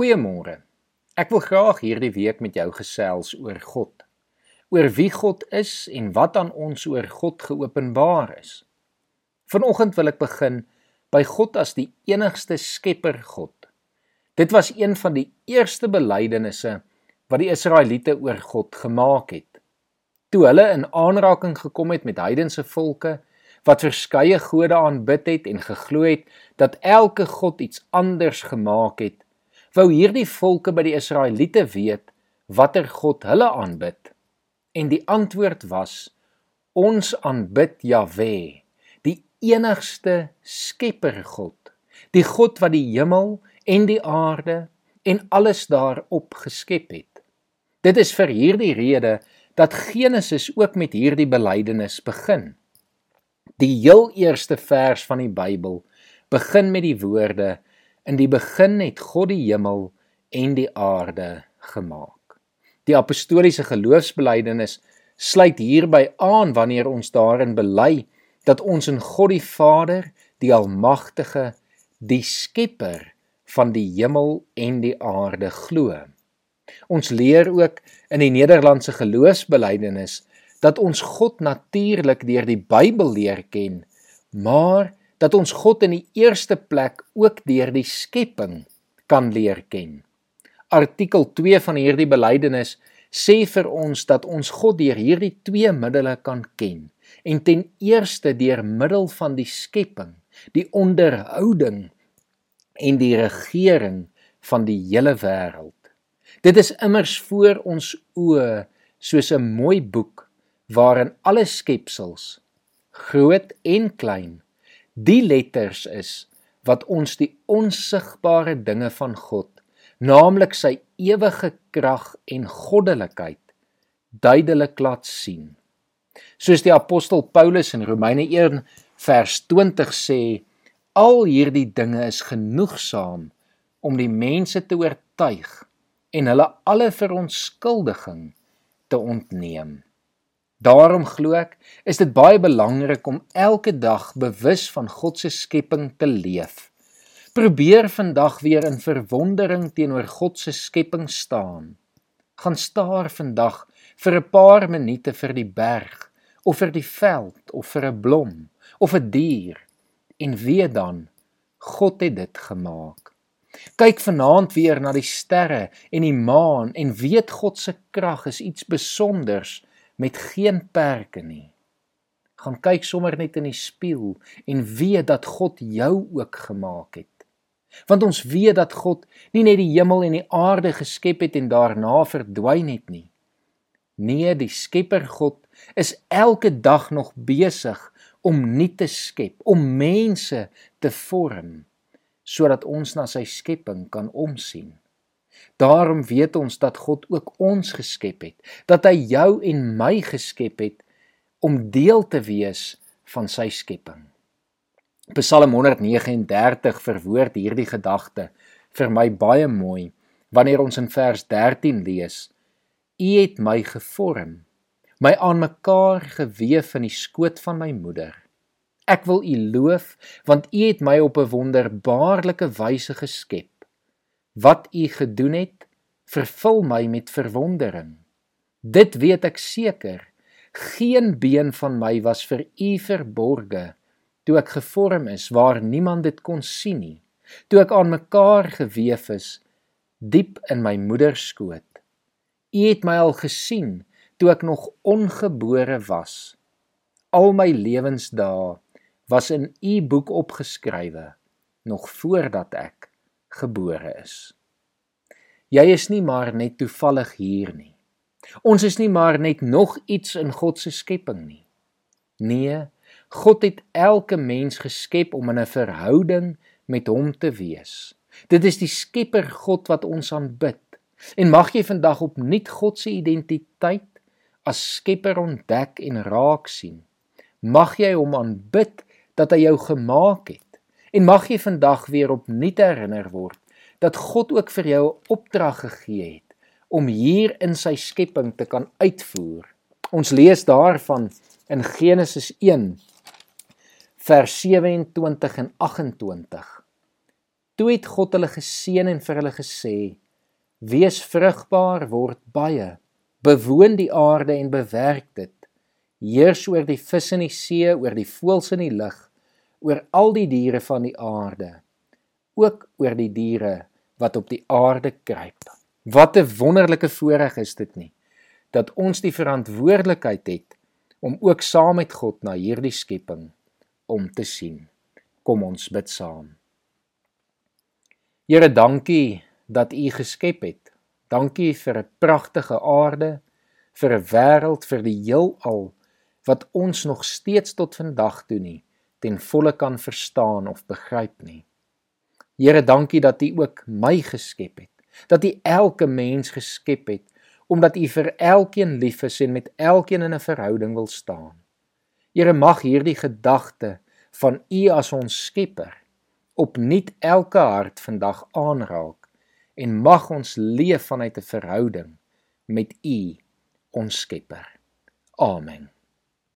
Goeiemôre. Ek wil graag hierdie week met jou gesels oor God. Oor wie God is en wat aan ons oor God geopenbaar is. Vanoggend wil ek begin by God as die enigste skepper God. Dit was een van die eerste belydenisse wat die Israeliete oor God gemaak het. Toe hulle in aanraking gekom het met heidense volke wat verskeie gode aanbid het en geglo het dat elke god iets anders gemaak het, wou hierdie volke by die Israeliete weet watter God hulle aanbid. En die antwoord was: Ons aanbid Jahwe, die enigste Skepper God, die God wat die hemel en die aarde en alles daarop geskep het. Dit is vir hierdie rede dat Genesis ook met hierdie belydenis begin. Die heel eerste vers van die Bybel begin met die woorde In die begin het God die hemel en die aarde gemaak. Die apostoliese geloofsbelijdenis sluit hierby aan wanneer ons daarin bely dat ons in God die Vader, die Almagtige, die Skepper van die hemel en die aarde glo. Ons leer ook in die Nederlandse geloofsbelijdenis dat ons God natuurlik deur die Bybel leer ken, maar dat ons God in die eerste plek ook deur die skepping kan leer ken. Artikel 2 van hierdie belydenis sê vir ons dat ons God deur hierdie twee middele kan ken. En ten eerste deur middel van die skepping, die onderhouding en die regering van die hele wêreld. Dit is immers voor ons oë soos 'n mooi boek waarin alle skepsels, groot en klein, die letters is wat ons die onsigbare dinge van God, naamlik sy ewige krag en goddelikheid duidelik laat sien. Soos die apostel Paulus in Romeine 1 vers 20 sê, al hierdie dinge is genoegsaam om die mense te oortuig en hulle alle verontskuldiging te ontneem. Daarom glo ek, is dit baie belangrik om elke dag bewus van God se skepping te leef. Probeer vandag weer in verwondering teenoor God se skepping staan. Gaan staar vandag vir 'n paar minute vir die berg of vir die veld of vir 'n blom of 'n dier en weet dan God het dit gemaak. Kyk vanaand weer na die sterre en die maan en weet God se krag is iets spesonders met geen perke nie. Gaan kyk sommer net in die spieël en weet dat God jou ook gemaak het. Want ons weet dat God nie net die hemel en die aarde geskep het en daarna verdwyn het nie. Nee, die Skepper God is elke dag nog besig om nuut te skep, om mense te vorm sodat ons na sy skepping kan omsien. Daarom weet ons dat God ook ons geskep het, dat hy jou en my geskep het om deel te wees van sy skepping. Psalm 139 verwoord hierdie gedagte vir my baie mooi wanneer ons in vers 13 lees: U het my gevorm, my aan mekaar gewewe in die skoot van my moeder. Ek wil U loof want U het my op 'n wonderbaarlike wyse geskep. Wat u gedoen het, vervul my met verwondering. Dit weet ek seker. Geen been van my was vir u verborge toe ek gevorm is waar niemand dit kon sien nie. Toe ek aan mekaar gewewe is diep in my moeder skoot. U het my al gesien toe ek nog ongebore was. Al my lewensdae was in u boek opgeskrywe nog voordat ek gebore is. Jy is nie maar net toevallig hier nie. Ons is nie maar net nog iets in God se skepping nie. Nee, God het elke mens geskep om in 'n verhouding met hom te wees. Dit is die Skepper God wat ons aanbid. En mag jy vandag opnuut God se identiteit as Skepper ontdek en raak sien. Mag jy hom aanbid dat hy jou gemaak het En mag jy vandag weer opnuut herinner word dat God ook vir jou 'n opdrag gegee het om hier in sy skepping te kan uitvoer. Ons lees daarvan in Genesis 1 vers 27 en 28. toe het God hulle geseën en vir hulle gesê: Wees vrugbaar, word baie, bewoon die aarde en bewerk dit. Heers oor die vis in die see, oor die voëls in die lug, oor al die diere van die aarde, ook oor die diere wat op die aarde kruip. Wat 'n wonderlike voorreg is dit nie dat ons die verantwoordelikheid het om ook saam met God na hierdie skepping om te sien. Kom ons bid saam. Here, dankie dat U geskep het. Dankie vir 'n pragtige aarde, vir 'n wêreld, vir die heelal wat ons nog steeds tot vandag toe nie ten volle kan verstaan of begryp nie. Here, dankie dat U ook my geskep het, dat U elke mens geskep het omdat U vir elkeen lief is en met elkeen in 'n verhouding wil staan. Here, mag hierdie gedagte van U as ons Skepper opnuut elke hart vandag aanraak en mag ons leef vanuit 'n verhouding met U, ons Skepper. Amen.